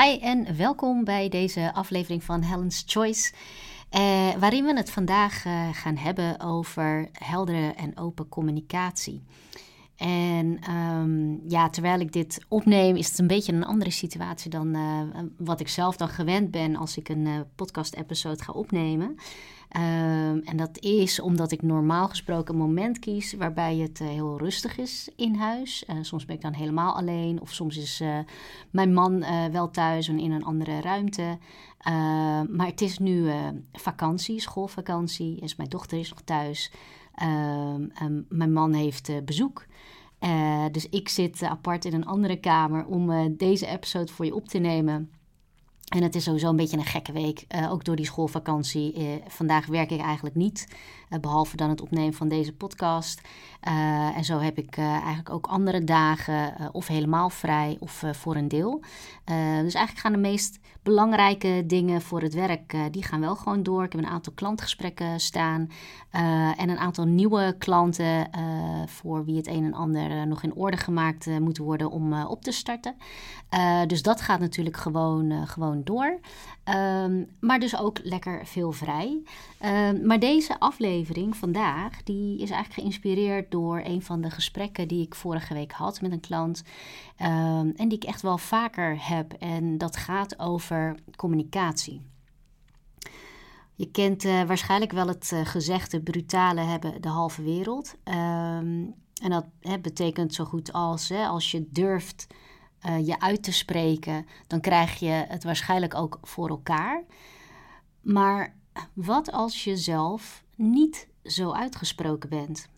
Hi en welkom bij deze aflevering van Helen's Choice, eh, waarin we het vandaag eh, gaan hebben over heldere en open communicatie. En um, ja, terwijl ik dit opneem, is het een beetje een andere situatie dan uh, wat ik zelf dan gewend ben als ik een uh, podcast-episode ga opnemen. Um, en dat is omdat ik normaal gesproken een moment kies waarbij het uh, heel rustig is in huis. soms ben ik dan helemaal alleen, of soms is mijn man wel thuis en in een andere ruimte. maar het is nu vakantie, schoolvakantie, dus mijn dochter is nog thuis. Um, mijn man heeft bezoek. Uh, dus ik zit apart in een andere kamer om deze episode voor je op te nemen. En het is sowieso een beetje een gekke week, ook door die schoolvakantie. vandaag werk ik eigenlijk niet, behalve dan het opnemen van deze podcast. en zo heb ik eigenlijk ook andere dagen of helemaal vrij of voor een deel. dus eigenlijk gaan de meest belangrijke dingen voor het werk, die gaan wel gewoon door. Ik heb een aantal klantgesprekken staan en een aantal nieuwe klanten voor wie het een en ander nog in orde gemaakt moet worden om op te starten. dus dat gaat natuurlijk gewoon, gewoon door. Um, maar dus ook lekker veel vrij. Um, maar deze aflevering vandaag, die is eigenlijk geïnspireerd door een van de gesprekken die ik vorige week had met een klant. Um, en die ik echt wel vaker heb. En dat gaat over communicatie. Je kent uh, waarschijnlijk wel het uh, gezegde: brutale hebben de halve wereld. en dat hè, betekent zo goed als hè, als je durft uh, je uit te spreken, dan krijg je het waarschijnlijk ook voor elkaar. Maar wat als je zelf niet zo uitgesproken bent?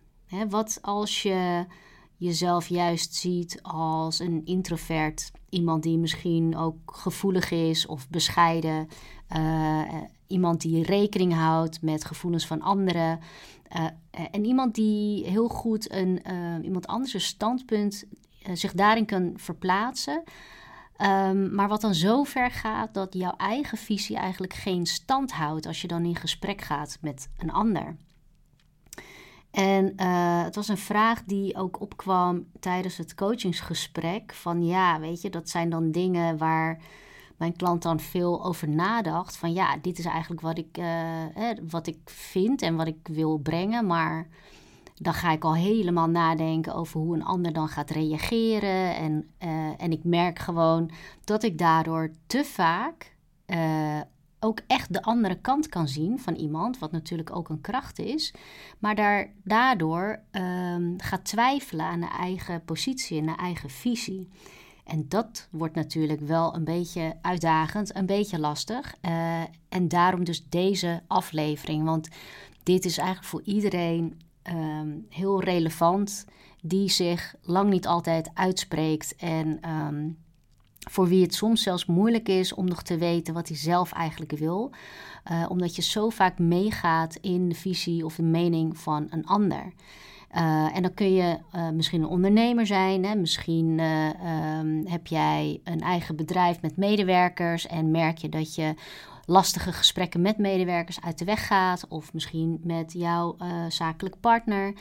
Wat als je jezelf juist ziet als een introvert, iemand die misschien ook gevoelig is of bescheiden, uh, iemand die rekening houdt met gevoelens van anderen. Uh, en iemand die heel goed een, iemand anders standpunt eh, zich daarin kan verplaatsen. Um, maar wat dan zo ver gaat dat jouw eigen visie eigenlijk geen stand houdt als je dan in gesprek gaat met een ander. En uh, het was een vraag die ook opkwam tijdens het coachingsgesprek. Van ja, weet je, dat zijn dan dingen waar mijn klant dan veel over nadacht. Van ja, dit is eigenlijk wat ik, uh, wat ik vind en wat ik wil brengen. Maar dan ga ik al helemaal nadenken over hoe een ander dan gaat reageren. En, uh, en ik merk gewoon dat ik daardoor te vaak uh, ook echt de andere kant kan zien van iemand, wat natuurlijk ook een kracht is. Maar daar, daardoor uh, gaat twijfelen aan de eigen positie en de eigen visie. En dat wordt natuurlijk wel een beetje uitdagend, een beetje lastig. Uh, en daarom dus deze aflevering. Want dit is eigenlijk voor iedereen um, heel relevant, die zich lang niet altijd uitspreekt en um, voor wie het soms zelfs moeilijk is om nog te weten wat hij zelf eigenlijk wil, uh, omdat je zo vaak meegaat in de visie of de mening van een ander. Uh, en dan kun je uh, misschien een ondernemer zijn. Hè? Misschien um, heb jij een eigen bedrijf met medewerkers en merk je dat je lastige gesprekken met medewerkers uit de weg gaat. Of misschien met jouw uh, zakelijk partner.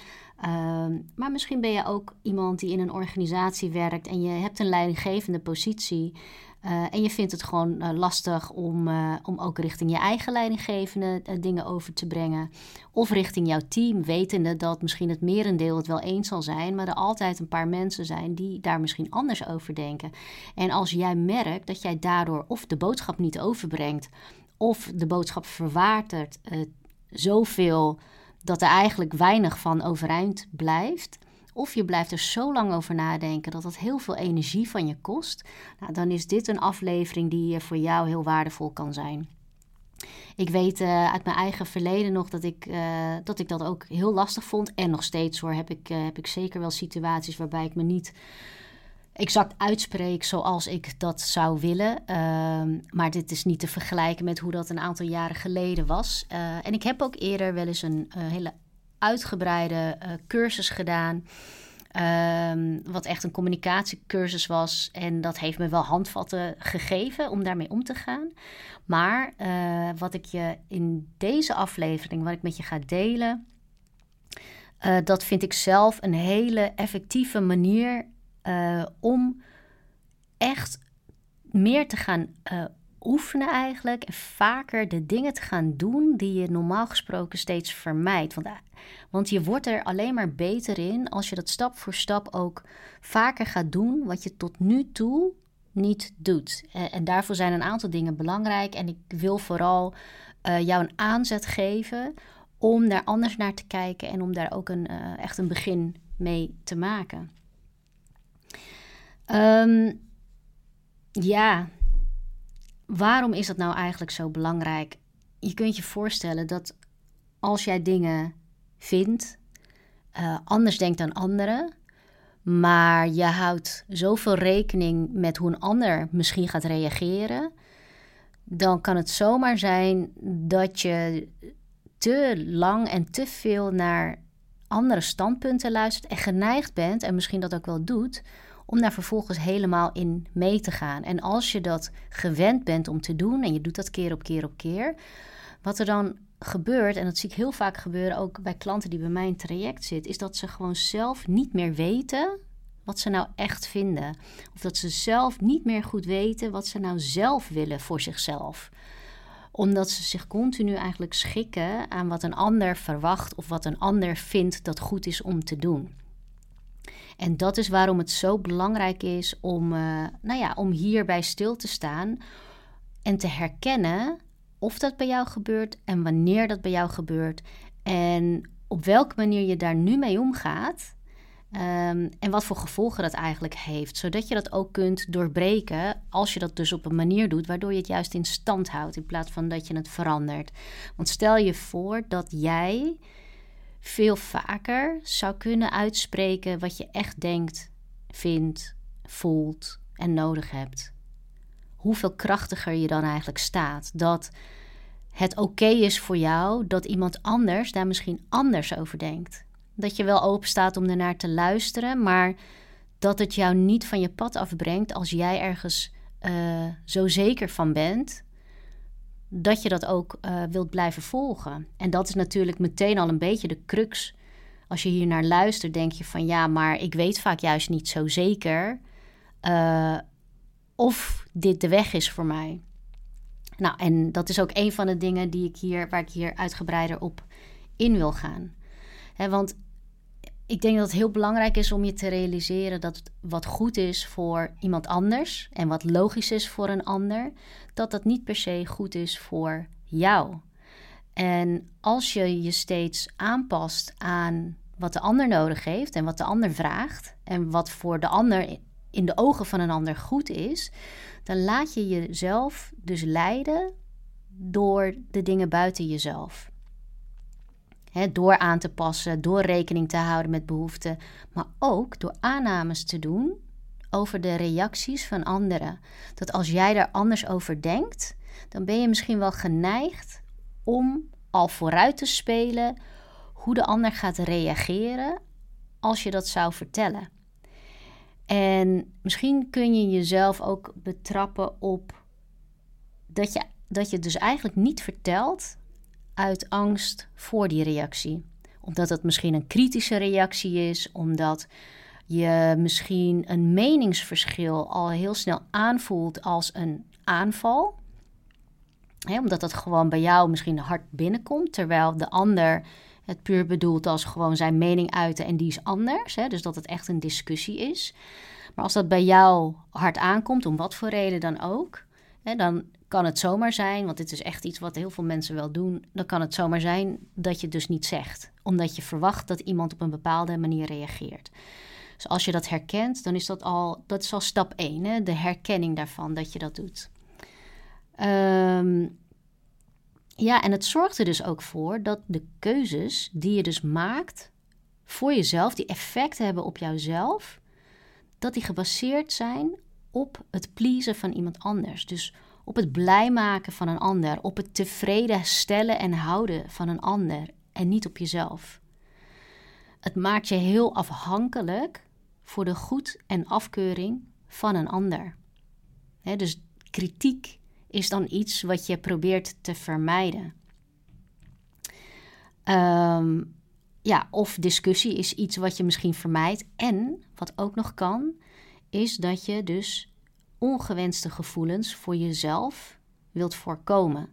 Uh, maar misschien ben je ook iemand die in een organisatie werkt en je hebt een leidinggevende positie. Uh, en je vindt het gewoon uh, lastig om, uh, om ook richting je eigen leidinggevende dingen over te brengen. Of richting jouw team, wetende dat misschien het merendeel het wel eens zal zijn, maar er altijd een paar mensen zijn die daar misschien anders over denken. En als jij merkt dat jij daardoor of de boodschap niet overbrengt, of de boodschap verwatert zoveel dat er eigenlijk weinig van overeind blijft of je blijft er zo lang over nadenken dat dat heel veel energie van je kost. Nou, dan is dit een aflevering die voor jou heel waardevol kan zijn. Ik weet uh, uit mijn eigen verleden nog dat ik, uh, dat ik dat ook heel lastig vond. En nog steeds hoor, heb ik, heb ik zeker wel situaties waarbij ik me niet exact uitspreek zoals ik dat zou willen. Ehm, maar dit is niet te vergelijken met hoe dat een aantal jaren geleden was. en ik heb ook eerder wel eens een hele uitgebreide uh, cursus gedaan. Um, wat echt een communicatiecursus was. En dat heeft me wel handvatten gegeven om daarmee om te gaan. Maar uh, wat ik je in deze aflevering, wat ik met je ga delen, uh, dat vind ik zelf een hele effectieve manier om echt meer te gaan uh, oefenen eigenlijk en vaker de dingen te gaan doen die je normaal gesproken steeds vermijdt. Want, want je wordt er alleen maar beter in als je dat stap voor stap ook vaker gaat doen wat je tot nu toe niet doet. En, en daarvoor zijn een aantal dingen belangrijk en ik wil vooral uh, jou een aanzet geven om daar anders naar te kijken en om daar ook een, echt een begin mee te maken. Um, ja, waarom is dat nou eigenlijk zo belangrijk? Je kunt je voorstellen dat als jij dingen vindt, uh, anders denkt dan anderen, maar je houdt zoveel rekening met hoe een ander misschien gaat reageren, dan kan het zomaar zijn dat je te lang en te veel naar andere standpunten luistert en geneigd bent, en misschien dat ook wel doet, om daar vervolgens helemaal in mee te gaan. En als je dat gewend bent om te doen en je doet dat keer op keer op keer, wat er dan gebeurt, en dat zie ik heel vaak gebeuren ook bij klanten die bij mij in traject zitten, is dat ze gewoon zelf niet meer weten wat ze nou echt vinden. Of dat ze zelf niet meer goed weten wat ze nou zelf willen voor zichzelf omdat ze zich continu eigenlijk schikken aan wat een ander verwacht of wat een ander vindt dat goed is om te doen. En dat is waarom het zo belangrijk is om, uh, nou ja, om hierbij stil te staan en te herkennen of dat bij jou gebeurt en wanneer dat bij jou gebeurt en op welke manier je daar nu mee omgaat. Um, en wat voor gevolgen dat eigenlijk heeft. Zodat je dat ook kunt doorbreken als je dat dus op een manier doet waardoor je het juist in stand houdt in plaats van dat je het verandert. Want stel je voor dat jij veel vaker zou kunnen uitspreken wat je echt denkt, vindt, voelt en nodig hebt. Hoeveel krachtiger je dan eigenlijk staat. Dat het oké is voor jou dat iemand anders daar misschien anders over denkt. Dat je wel open staat om ernaar te luisteren, maar dat het jou niet van je pad afbrengt als jij ergens uh, zo zeker van bent dat je dat ook uh, wilt blijven volgen. En dat is natuurlijk meteen al een beetje de crux. Als je hier naar luistert, denk je van ja, maar ik weet vaak juist niet zo zeker uh, of dit de weg is voor mij. Nou, en dat is ook een van de dingen die ik hier, waar ik hier uitgebreider op in wil gaan. Want ik denk dat het heel belangrijk is om je te realiseren dat wat goed is voor iemand anders en wat logisch is voor een ander, dat dat niet per se goed is voor jou. En als je je steeds aanpast aan wat de ander nodig heeft en wat de ander vraagt en wat voor de ander in de ogen van een ander goed is, dan laat je jezelf dus leiden door de dingen buiten jezelf door aan te passen, door rekening te houden met behoeften, maar ook door aannames te doen over de reacties van anderen. Dat als jij daar anders over denkt, dan ben je misschien wel geneigd om al vooruit te spelen hoe de ander gaat reageren als je dat zou vertellen. En misschien kun je jezelf ook betrappen op dat je, dat je dus eigenlijk niet vertelt uit angst voor die reactie. Omdat het misschien een kritische reactie is, omdat je misschien een meningsverschil al heel snel aanvoelt als een aanval. omdat dat gewoon bij jou misschien hard binnenkomt, terwijl de ander het puur bedoelt als gewoon zijn mening uiten en die is anders. dus dat het echt een discussie is. Maar als dat bij jou hard aankomt, om wat voor reden dan ook, dan kan het zomaar zijn, want dit is echt iets wat heel veel mensen wel doen, dan kan het zomaar zijn dat je het dus niet zegt, omdat je verwacht dat iemand op een bepaalde manier reageert. Dus als je dat herkent, dan is dat al, dat is al stap 1, hè? de herkenning daarvan dat je dat doet. Um, ja, en het zorgt er dus ook voor dat de keuzes die je dus maakt voor jezelf, die effecten hebben op jouzelf, dat die gebaseerd zijn op het pleasen van iemand anders. Dus op het blij maken van een ander, op het tevreden stellen en houden van een ander en niet op jezelf. Het maakt je heel afhankelijk voor de goed en afkeuring van een ander. dus kritiek is dan iets wat je probeert te vermijden. Ehm, ja, of discussie is iets wat je misschien vermijdt. En wat ook nog kan, is dat je dus ongewenste gevoelens voor jezelf wilt voorkomen.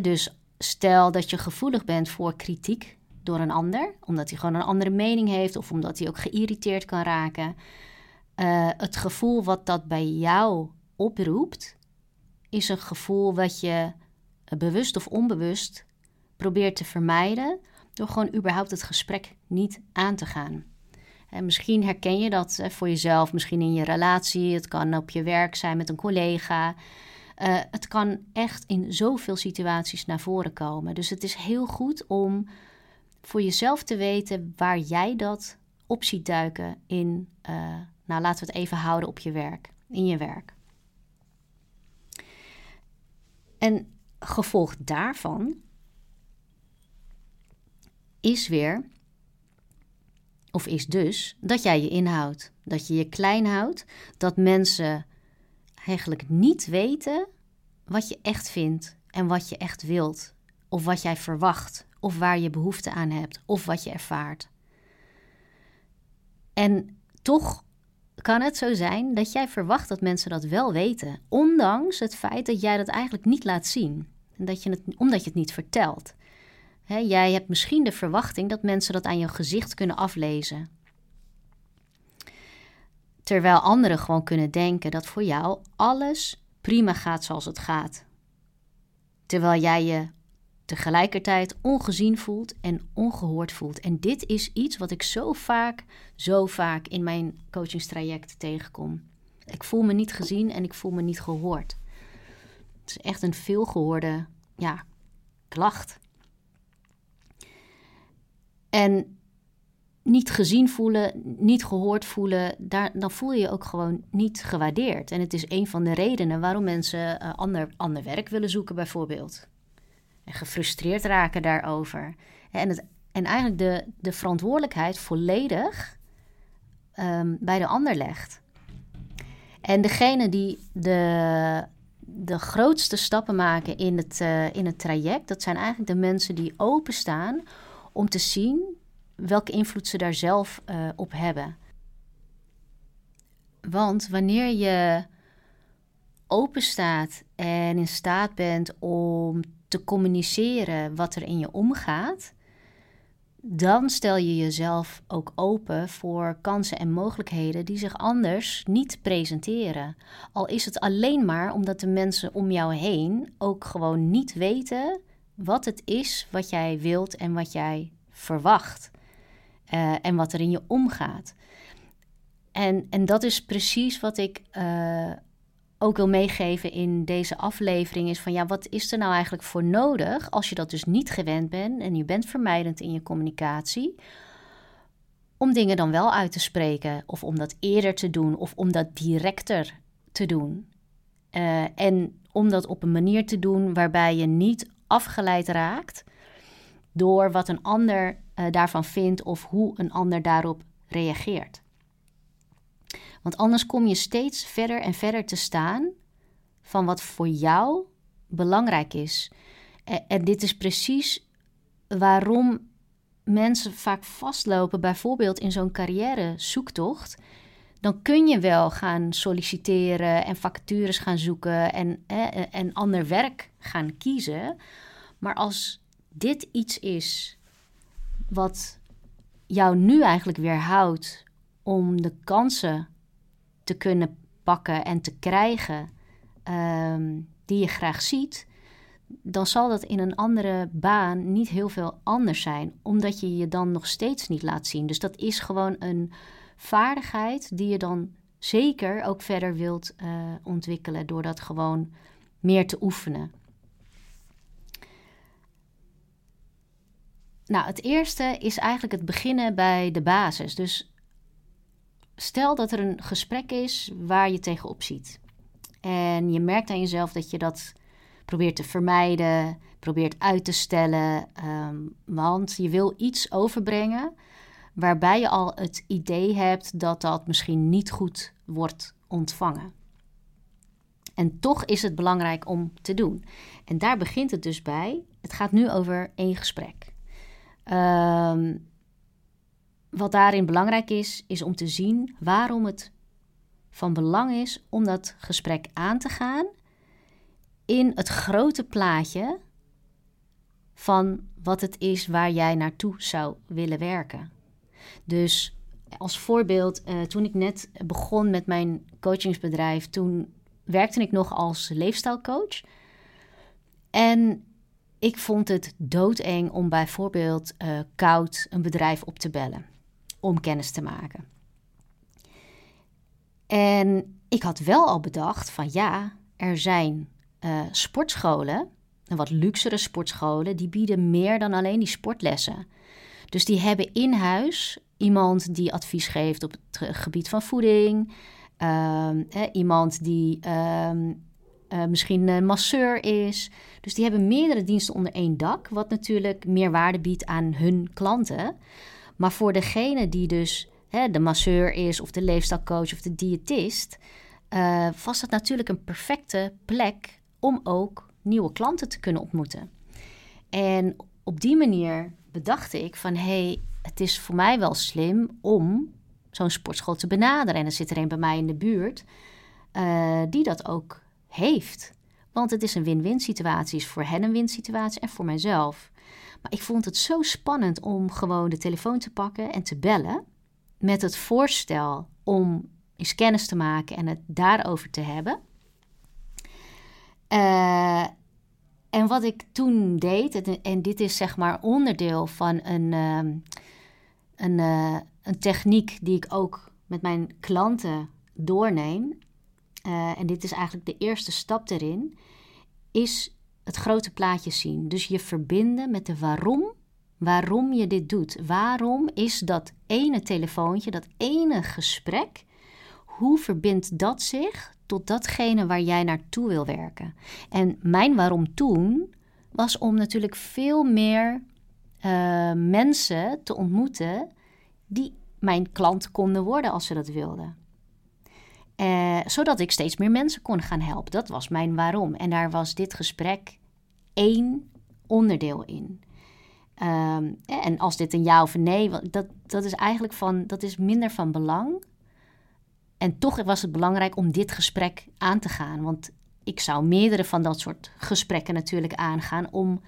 dus stel dat je gevoelig bent voor kritiek door een ander, omdat hij gewoon een andere mening heeft of omdat hij ook geïrriteerd kan raken. Uh, het gevoel wat dat bij jou oproept, is een gevoel wat je bewust of onbewust probeert te vermijden door gewoon überhaupt het gesprek niet aan te gaan. En misschien herken je dat voor jezelf, misschien in je relatie, het kan op je werk zijn met een collega. Uh, het kan echt in zoveel situaties naar voren komen. Dus het is heel goed om voor jezelf te weten waar jij dat op ziet duiken in, uh, nou laten we het even houden op je werk, in je werk. En gevolg daarvan is weer, of is dus, dat jij je inhoudt. Dat je je klein houdt, dat mensen eigenlijk niet weten wat je echt vindt en wat je echt wilt, of wat jij verwacht, of waar je behoefte aan hebt, of wat je ervaart. En toch kan het zo zijn dat jij verwacht dat mensen dat wel weten, ondanks het feit dat jij dat eigenlijk niet laat zien, en dat je het, omdat je het niet vertelt jij hebt misschien de verwachting dat mensen dat aan je gezicht kunnen aflezen. Terwijl anderen gewoon kunnen denken dat voor jou alles prima gaat zoals het gaat. Terwijl jij je tegelijkertijd ongezien voelt en ongehoord voelt. En dit is iets wat ik zo vaak, zo vaak in mijn coachingstraject tegenkom. Ik voel me niet gezien en ik voel me niet gehoord. Het is echt een veelgehoorde ja, klacht. En niet gezien voelen, niet gehoord voelen, daar, dan voel je je ook gewoon niet gewaardeerd. En het is een van de redenen waarom mensen uh, ander, ander werk willen zoeken, bijvoorbeeld. En gefrustreerd raken daarover. En, het, en eigenlijk de, de verantwoordelijkheid volledig um, bij de ander legt. En degene die de, de grootste stappen maken in het, uh, in het traject, dat zijn eigenlijk de mensen die openstaan om te zien welke invloed ze daar zelf uh, op hebben. Want wanneer je open staat en in staat bent om te communiceren wat er in je omgaat, dan stel je jezelf ook open voor kansen en mogelijkheden die zich anders niet presenteren. Al is het alleen maar omdat de mensen om jou heen ook gewoon niet weten wat het is wat jij wilt en wat jij verwacht. Uh, en wat er in je omgaat. En, en dat is precies wat ik uh, ook wil meegeven in deze aflevering. Is van ja, wat is er nou eigenlijk voor nodig als je dat dus niet gewend bent en je bent vermijdend in je communicatie. Om dingen dan wel uit te spreken, of om dat eerder te doen, of om dat directer te doen. Uh, en om dat op een manier te doen waarbij je niet afgeleid raakt door wat een ander uh, daarvan vindt of hoe een ander daarop reageert. Want anders kom je steeds verder en verder te staan van wat voor jou belangrijk is. En, en dit is precies waarom mensen vaak vastlopen, bijvoorbeeld in zo'n carrière-zoektocht. Dan kun je wel gaan solliciteren en vacatures gaan zoeken en, en ander werk gaan kiezen. Maar als dit iets is wat jou nu eigenlijk weerhoudt om de kansen te kunnen pakken en te krijgen ehm, die je graag ziet, dan zal dat in een andere baan niet heel veel anders zijn, omdat je je dan nog steeds niet laat zien. Dus dat is gewoon een vaardigheid die je dan zeker ook verder wilt uh, ontwikkelen door dat gewoon meer te oefenen. Nou, het eerste is eigenlijk het beginnen bij de basis. Dus stel dat er een gesprek is waar je tegenop ziet. En je merkt aan jezelf dat je dat probeert te vermijden, probeert uit te stellen. Ehm, want je wil iets overbrengen waarbij je al het idee hebt dat dat misschien niet goed wordt ontvangen. En toch is het belangrijk om te doen. En daar begint het dus bij. Het gaat nu over één gesprek. Um, wat daarin belangrijk is, is om te zien waarom het van belang is om dat gesprek aan te gaan in het grote plaatje van wat het is waar jij naartoe zou willen werken. Dus als voorbeeld, uh, toen ik net begon met mijn coachingsbedrijf, toen werkte ik nog als leefstijlcoach. En ik vond het doodeng om bijvoorbeeld uh, koud een bedrijf op te bellen om kennis te maken. En ik had wel al bedacht van ja, er zijn uh, sportscholen, en wat luxere sportscholen, die bieden meer dan alleen die sportlessen. Dus die hebben in huis iemand die advies geeft op het gebied van voeding, uh, iemand die ehm, uh, misschien een masseur is. Dus die hebben meerdere diensten onder één dak, wat natuurlijk meer waarde biedt aan hun klanten. Maar voor degene die dus hè, de masseur is, of de leefstijlcoach of de diëtist, uh, was dat natuurlijk een perfecte plek om ook nieuwe klanten te kunnen ontmoeten. En op die manier bedacht ik van hé, hey, het is voor mij wel slim om zo'n sportschool te benaderen. En er zit er een bij mij in de buurt uh, die dat ook heeft. Want het is een win-win situatie, is voor hen een win-situatie en voor mijzelf. Maar ik vond het zo spannend om gewoon de telefoon te pakken en te bellen met het voorstel om eens kennis te maken en het daarover te hebben. Uh, en wat ik toen deed, en dit is zeg maar onderdeel van een, uh, een, uh, een techniek die ik ook met mijn klanten doorneem, uh, en dit is eigenlijk de eerste stap erin, is het grote plaatje zien. Dus je verbinden met de waarom, waarom je dit doet. Waarom is dat ene telefoontje, dat ene gesprek, hoe verbindt dat zich tot datgene waar jij naartoe wil werken? En mijn waarom toen was om natuurlijk veel meer uh, mensen te ontmoeten die mijn klant konden worden als ze dat wilden. Uh, zodat ik steeds meer mensen kon gaan helpen. Dat was mijn waarom. En daar was dit gesprek één onderdeel in. Um, en als dit een ja of een nee, dat, dat is eigenlijk van, dat is minder van belang. En toch was het belangrijk om dit gesprek aan te gaan. Want ik zou meerdere van dat soort gesprekken natuurlijk aangaan om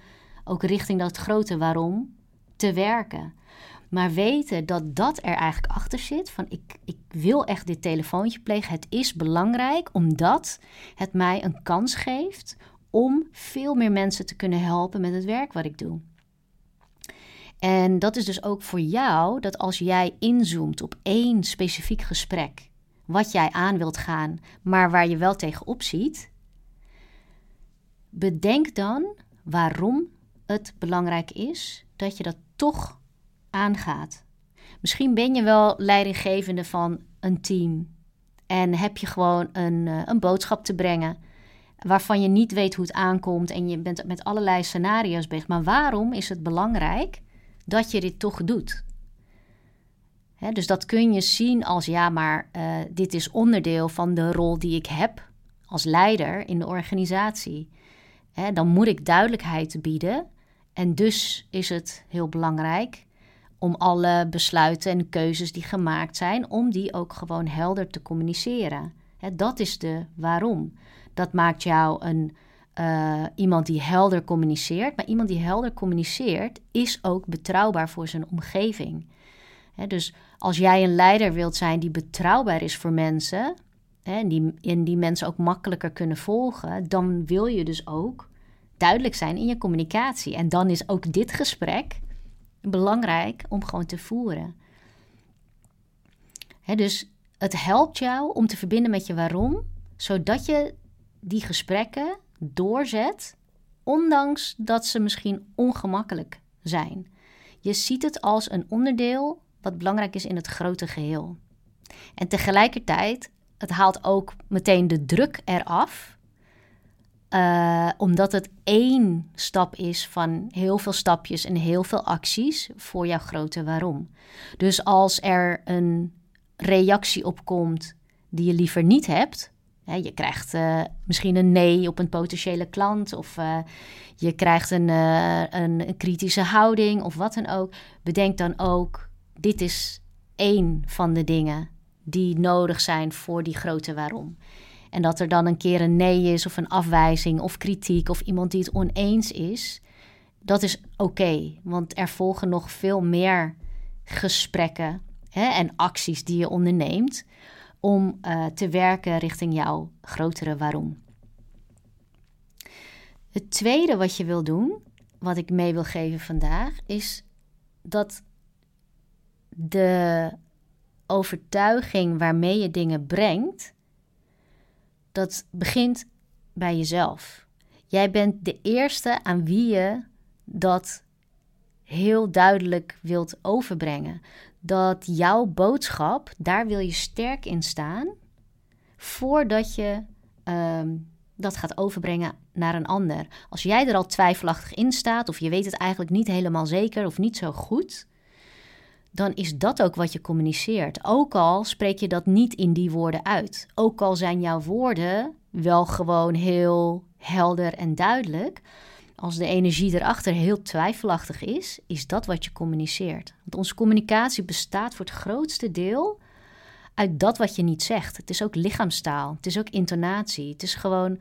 ook richting dat grote waarom te werken. Maar weten dat dat er eigenlijk achter zit. Van ik, ik wil echt dit telefoontje plegen. Het is belangrijk omdat het mij een kans geeft om veel meer mensen te kunnen helpen met het werk wat ik doe. En dat is dus ook voor jou dat als jij inzoomt op één specifiek gesprek, wat jij aan wilt gaan, maar waar je wel tegenop ziet, bedenk dan waarom het belangrijk is dat je dat toch aangaat. Misschien ben je wel leidinggevende van een team en heb je gewoon een, eh, een boodschap te brengen waarvan je niet weet hoe het aankomt en je bent met allerlei scenario's bezig. Maar waarom is het belangrijk dat je dit toch doet? Dus dat kun je zien als ja, maar uh, dit is onderdeel van de rol die ik heb als leider in de organisatie. dan moet ik duidelijkheid bieden. En dus is het heel belangrijk om alle besluiten en keuzes die gemaakt zijn, om die ook gewoon helder te communiceren. dat is de waarom. Dat maakt jou een, uh, iemand die helder communiceert. Maar iemand die helder communiceert is ook betrouwbaar voor zijn omgeving. Dus als jij een leider wilt zijn die betrouwbaar is voor mensen. en, die, die mensen ook makkelijker kunnen volgen. Dan wil je dus ook duidelijk zijn in je communicatie. En dan is ook dit gesprek belangrijk om gewoon te voeren. dus het helpt jou om te verbinden met je waarom, zodat je die gesprekken doorzet, ondanks dat ze misschien ongemakkelijk zijn. Je ziet het als een onderdeel wat belangrijk is in het grote geheel. En tegelijkertijd, het haalt ook meteen de druk eraf uh, omdat het één stap is van heel veel stapjes en heel veel acties voor jouw grote waarom. Dus als er een reactie opkomt die je liever niet hebt, je krijgt uh, misschien een nee op een potentiële klant of uh, je krijgt een, een kritische houding of wat dan ook, bedenk dan ook: dit is één van de dingen die nodig zijn voor die grote waarom. En dat er dan een keer een nee is of een afwijzing of kritiek of iemand die het oneens is, dat is oké. want er volgen nog veel meer gesprekken hè, en acties die je onderneemt om uh, te werken richting jouw grotere waarom. Het tweede wat je wil doen, wat ik mee wil geven vandaag, is dat de overtuiging waarmee je dingen brengt, dat begint bij jezelf. Jij bent de eerste aan wie je dat heel duidelijk wilt overbrengen. Dat jouw boodschap, daar wil je sterk in staan, voordat je ehm, dat gaat overbrengen naar een ander. Als jij er al twijfelachtig in staat, of je weet het eigenlijk niet helemaal zeker of niet zo goed, dan is dat ook wat je communiceert. Ook al spreek je dat niet in die woorden uit. Ook al zijn jouw woorden wel gewoon heel helder en duidelijk. Als de energie erachter heel twijfelachtig is, is dat wat je communiceert. Want onze communicatie bestaat voor het grootste deel uit dat wat je niet zegt. Het is ook lichaamstaal, het is ook intonatie. Het is gewoon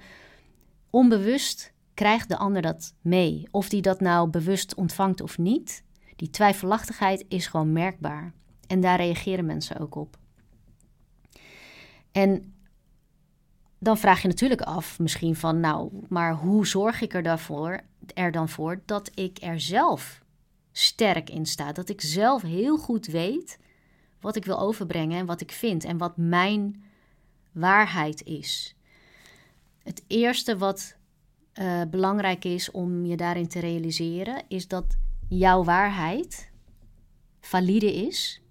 onbewust krijgt de ander dat mee. Of die dat nou bewust ontvangt of niet, die twijfelachtigheid is gewoon merkbaar. En daar reageren mensen ook op. En dan vraag je natuurlijk af, misschien van, nou, maar hoe zorg ik er, daarvoor, er dan voor dat ik er zelf sterk in sta? Dat ik zelf heel goed weet wat ik wil overbrengen en wat ik vind en wat mijn waarheid is. Het eerste wat uh, belangrijk is om je daarin te realiseren, is dat jouw waarheid valide is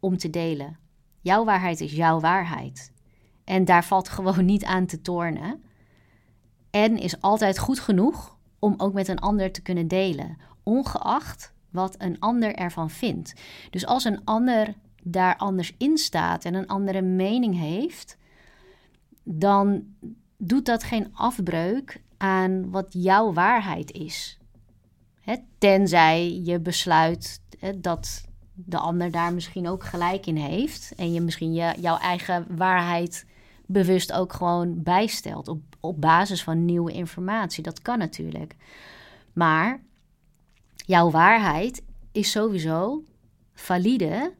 om te delen. Jouw waarheid is jouw waarheid. En daar valt gewoon niet aan te tornen. En is altijd goed genoeg om ook met een ander te kunnen delen, ongeacht wat een ander ervan vindt. Dus als een ander daar anders in staat en een andere mening heeft, dan doet dat geen afbreuk aan wat jouw waarheid is. Hè, tenzij je besluit hè, dat de ander daar misschien ook gelijk in heeft. En je misschien je, jouw eigen waarheid bewust ook gewoon bijstelt. Op, op basis van nieuwe informatie. Dat kan natuurlijk. Maar jouw waarheid is sowieso valide.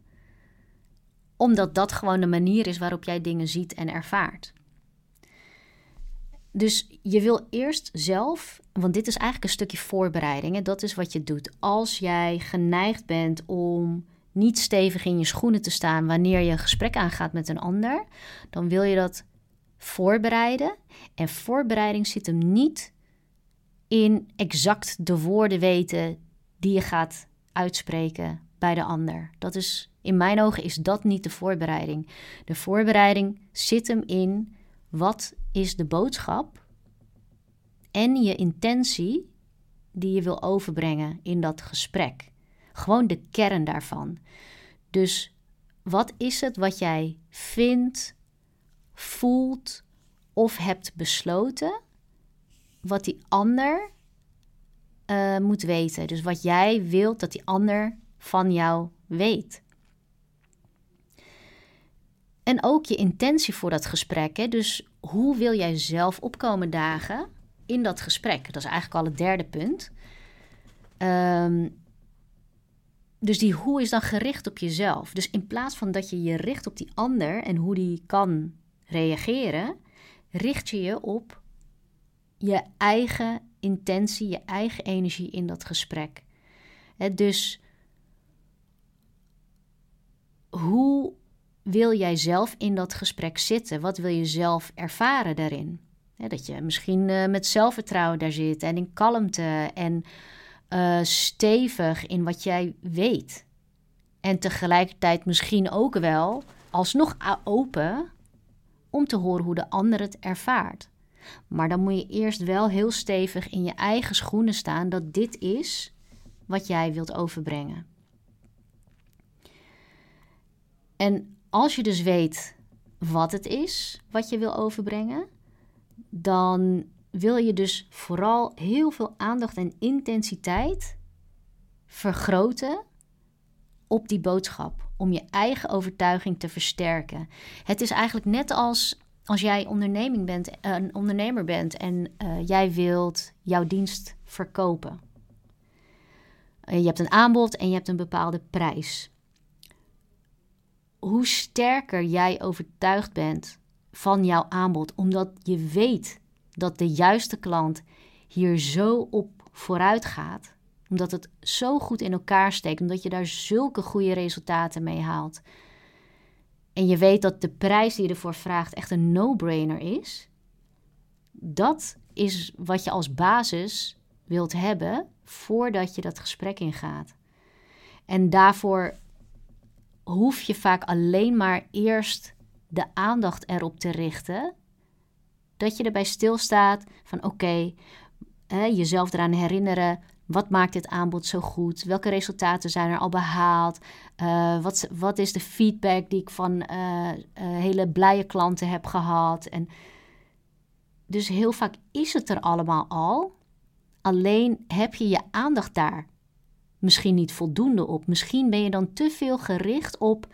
Omdat dat gewoon de manier is waarop jij dingen ziet en ervaart. Dus je wil eerst zelf, want dit is eigenlijk een stukje voorbereiding. En dat is wat je doet. Als jij geneigd bent om niet stevig in je schoenen te staan wanneer je gesprek aangaat met een ander, dan wil je dat voorbereiden. En voorbereiding zit hem niet in exact de woorden weten die je gaat uitspreken bij de ander. Dat is in mijn ogen is dat niet de voorbereiding. De voorbereiding zit hem in wat is de boodschap en je intentie die je wil overbrengen in dat gesprek. Gewoon de kern daarvan. Dus wat is het wat jij vindt, voelt of hebt besloten, wat die ander uh, moet weten? Dus wat jij wilt dat die ander van jou weet. En ook je intentie voor dat gesprek. Hè? Dus hoe wil jij zelf opkomen dagen in dat gesprek? Dat is eigenlijk al het derde punt. Ehm, dus die hoe is dan gericht op jezelf. Dus in plaats van dat je je richt op die ander en hoe die kan reageren, richt je je op je eigen intentie, je eigen energie in dat gesprek. dus hoe wil jij zelf in dat gesprek zitten? Wat wil je zelf ervaren daarin? dat je misschien uh, met zelfvertrouwen daar zit en in kalmte en uh, stevig in wat jij weet. En tegelijkertijd misschien ook wel alsnog open om te horen hoe de ander het ervaart. Maar dan moet je eerst wel heel stevig in je eigen schoenen staan dat dit is wat jij wilt overbrengen. En als je dus weet wat het is wat je wil overbrengen, dan wil je dus vooral heel veel aandacht en intensiteit vergroten op die boodschap, om je eigen overtuiging te versterken. Het is eigenlijk net als als jij onderneming bent, een ondernemer bent en uh, jij wilt jouw dienst verkopen. Uh, je hebt een aanbod en je hebt een bepaalde prijs. Hoe sterker jij overtuigd bent van jouw aanbod, omdat je weet dat de juiste klant hier zo op vooruit gaat, omdat het zo goed in elkaar steekt, omdat je daar zulke goede resultaten mee haalt. En je weet dat de prijs die je ervoor vraagt echt een no-brainer is. Dat is wat je als basis wilt hebben voordat je dat gesprek ingaat. En daarvoor hoef je vaak alleen maar eerst de aandacht erop te richten. Dat je erbij stilstaat van oké, jezelf eraan herinneren. Wat maakt dit aanbod zo goed? Welke resultaten zijn er al behaald? Uh, wat, wat, is de feedback die ik van uh, uh, hele blije klanten heb gehad? En dus heel vaak is het er allemaal al. Alleen heb je je aandacht daar misschien niet voldoende op. Misschien ben je dan te veel gericht op.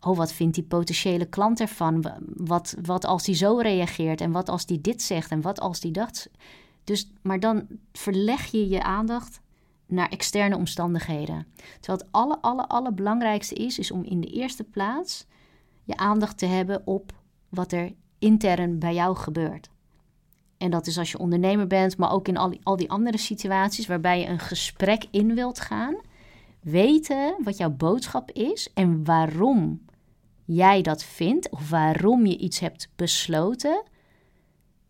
Oh, wat vindt die potentiële klant ervan? Wat, wat als die zo reageert? En wat als die dit zegt? En wat als die dat. Dus, maar dan verleg je je aandacht naar externe omstandigheden. Terwijl het alle, alle, allerbelangrijkste is, is om in de eerste plaats je aandacht te hebben op wat er intern bij jou gebeurt. En dat is als je ondernemer bent, maar ook in al die, andere situaties waarbij je een gesprek in wilt gaan. Weten wat jouw boodschap is en waarom jij dat vindt of waarom je iets hebt besloten.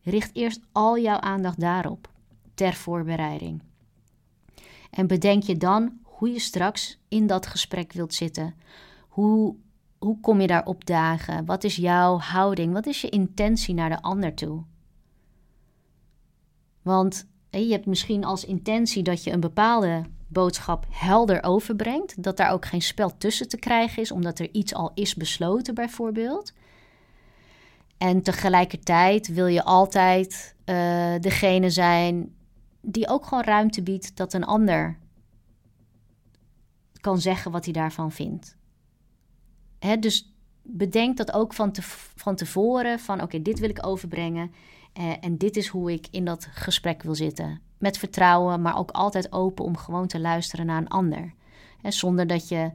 Richt eerst al jouw aandacht daarop ter voorbereiding. En bedenk je dan hoe je straks in dat gesprek wilt zitten. Hoe, hoe kom je daar op dagen? Wat is jouw houding? Wat is je intentie naar de ander toe? Want je hebt misschien als intentie dat je een bepaalde boodschap helder overbrengt. Dat daar ook geen spel tussen te krijgen is, omdat er iets al is besloten, bijvoorbeeld. En tegelijkertijd wil je altijd uh, degene zijn die ook gewoon ruimte biedt dat een ander kan zeggen wat hij daarvan vindt. Hè, dus bedenk dat ook van, te, van tevoren: van oké, dit wil ik overbrengen. Eh, en dit is hoe ik in dat gesprek wil zitten. Met vertrouwen, maar ook altijd open om gewoon te luisteren naar een ander. Zonder dat je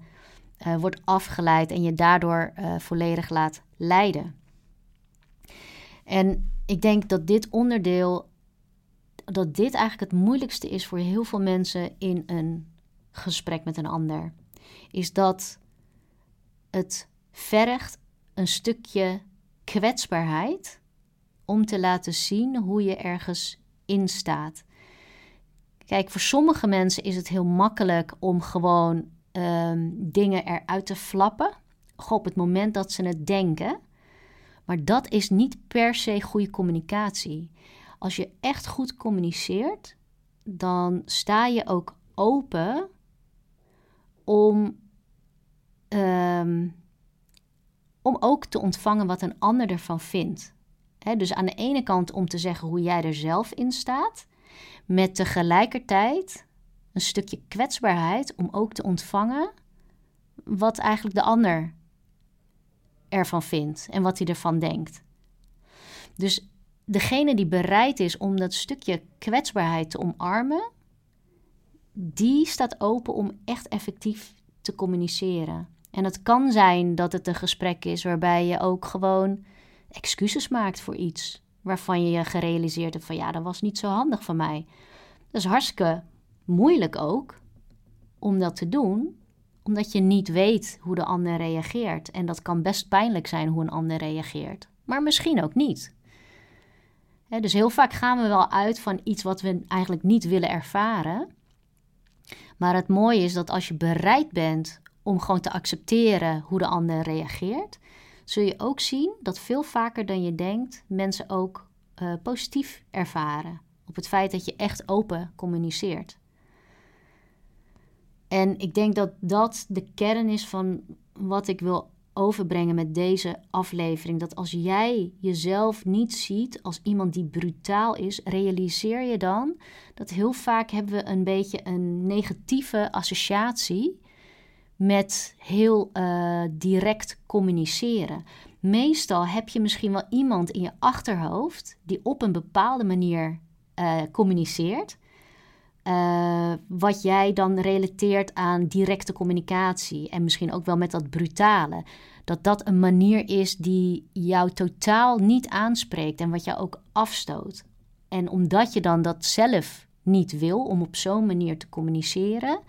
uh, wordt afgeleid en je daardoor uh, volledig laat leiden. En ik denk dat dit onderdeel, dat dit eigenlijk het moeilijkste is voor heel veel mensen in een gesprek met een ander. Is dat het vergt een stukje kwetsbaarheid om te laten zien hoe je ergens in staat. Kijk, voor sommige mensen is het heel makkelijk om gewoon um, dingen eruit te flappen. Op het moment dat ze het denken. Maar dat is niet per se goede communicatie. Als je echt goed communiceert, dan sta je ook open om, um, om ook te ontvangen wat een ander ervan vindt dus aan de ene kant om te zeggen hoe jij er zelf in staat, met tegelijkertijd een stukje kwetsbaarheid om ook te ontvangen wat eigenlijk de ander ervan vindt en wat hij ervan denkt. Dus degene die bereid is om dat stukje kwetsbaarheid te omarmen, die staat open om echt effectief te communiceren. En het kan zijn dat het een gesprek is waarbij je ook gewoon excuses maakt voor iets waarvan je je gerealiseerd hebt van ja, dat was niet zo handig van mij. Dat is hartstikke moeilijk ook om dat te doen, omdat je niet weet hoe de ander reageert. En dat kan best pijnlijk zijn hoe een ander reageert, maar misschien ook niet. dus heel vaak gaan we wel uit van iets wat we eigenlijk niet willen ervaren. Maar het mooie is dat als je bereid bent om gewoon te accepteren hoe de ander reageert, zul je ook zien dat veel vaker dan je denkt mensen ook uh, positief ervaren op het feit dat je echt open communiceert. En ik denk dat dat de kern is van wat ik wil overbrengen met deze aflevering. Dat als jij jezelf niet ziet als iemand die brutaal is, realiseer je dan dat heel vaak hebben we een beetje een negatieve associatie met heel uh, direct communiceren. Meestal heb je misschien wel iemand in je achterhoofd die op een bepaalde manier uh, communiceert. Uh, wat jij dan relateert aan directe communicatie en misschien ook wel met dat brutale. Dat dat een manier is die jou totaal niet aanspreekt en wat jou ook afstoot. En omdat je dan dat zelf niet wil om op zo'n manier te communiceren,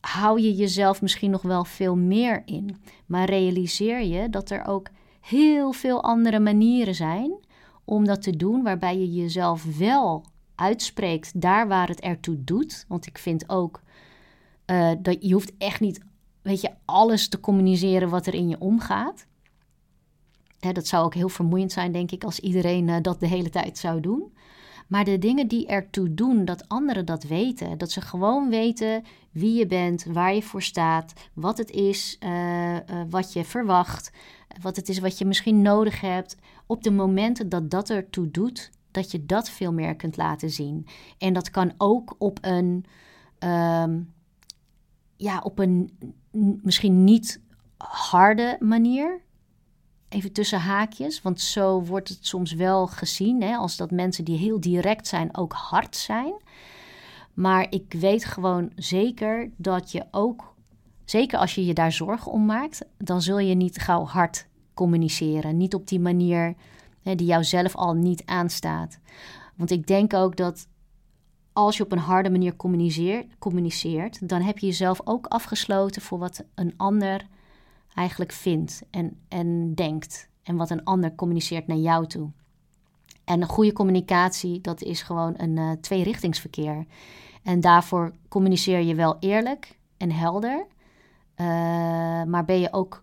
hou je jezelf misschien nog wel veel meer in. Maar realiseer je dat er ook heel veel andere manieren zijn om dat te doen, waarbij je jezelf wel uitspreekt daar waar het ertoe doet. Want ik vind ook uh, dat je hoeft echt niet, weet je, alles te communiceren wat er in je omgaat. Hè, dat zou ook heel vermoeiend zijn, denk ik, als iedereen uh, dat de hele tijd zou doen. Maar de dingen die ertoe doen dat anderen dat weten, dat ze gewoon weten wie je bent, waar je voor staat, wat het is, uh, uh, wat je verwacht, wat het is wat je misschien nodig hebt. Op de momenten dat dat ertoe doet, dat je dat veel meer kunt laten zien. En dat kan ook op een, um, ja, op een misschien niet harde manier. Even tussen haakjes, want zo wordt het soms wel gezien, hè, als dat mensen die heel direct zijn ook hard zijn. Maar ik weet gewoon zeker dat je ook, zeker als je je daar zorgen om maakt, dan zul je niet gauw hard communiceren. Niet op die manier hè, die jou zelf al niet aanstaat. Want ik denk ook dat als je op een harde manier communiceert, communiceert, dan heb je jezelf ook afgesloten voor wat een ander eigenlijk vindt en, en denkt. En wat een ander communiceert naar jou toe. En een goede communicatie, dat is gewoon een uh, tweerichtingsverkeer. En daarvoor communiceer je wel eerlijk en helder. Uh, maar ben je ook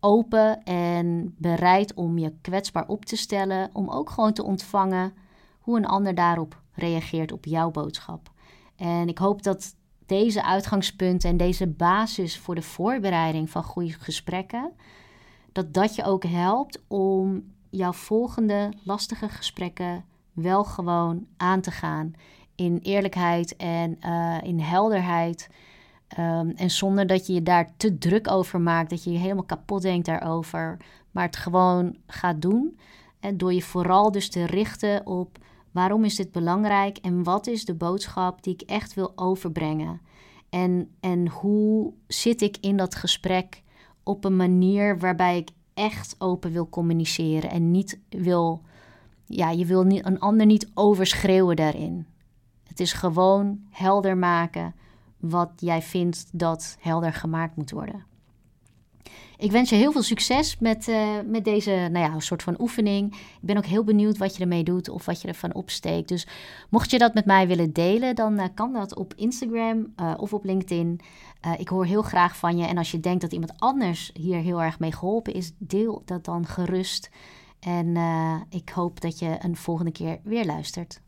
open en bereid om je kwetsbaar op te stellen. Om ook gewoon te ontvangen hoe een ander daarop reageert op jouw boodschap. En ik hoop dat deze uitgangspunten en deze basis voor de voorbereiding van goede gesprekken, dat dat je ook helpt om jouw volgende lastige gesprekken wel gewoon aan te gaan. In eerlijkheid en uh, in helderheid. Um, en zonder dat je je daar te druk over maakt, dat je je helemaal kapot denkt daarover, maar het gewoon gaat doen. En door je vooral dus te richten op waarom is dit belangrijk en wat is de boodschap die ik echt wil overbrengen. En, en hoe zit ik in dat gesprek op een manier waarbij ik echt open wil communiceren en niet wil, ja, je wil niet, een ander niet overschreeuwen daarin. Het is gewoon helder maken wat jij vindt dat helder gemaakt moet worden. Ik wens je heel veel succes met, uh, met deze nou ja, soort van oefening. Ik ben ook heel benieuwd wat je ermee doet of wat je ervan opsteekt. Dus mocht je dat met mij willen delen, dan uh, kan dat op Instagram uh, of op LinkedIn. ik hoor heel graag van je. En als je denkt dat iemand anders hier heel erg mee geholpen is, deel dat dan gerust. En ik hoop dat je een volgende keer weer luistert.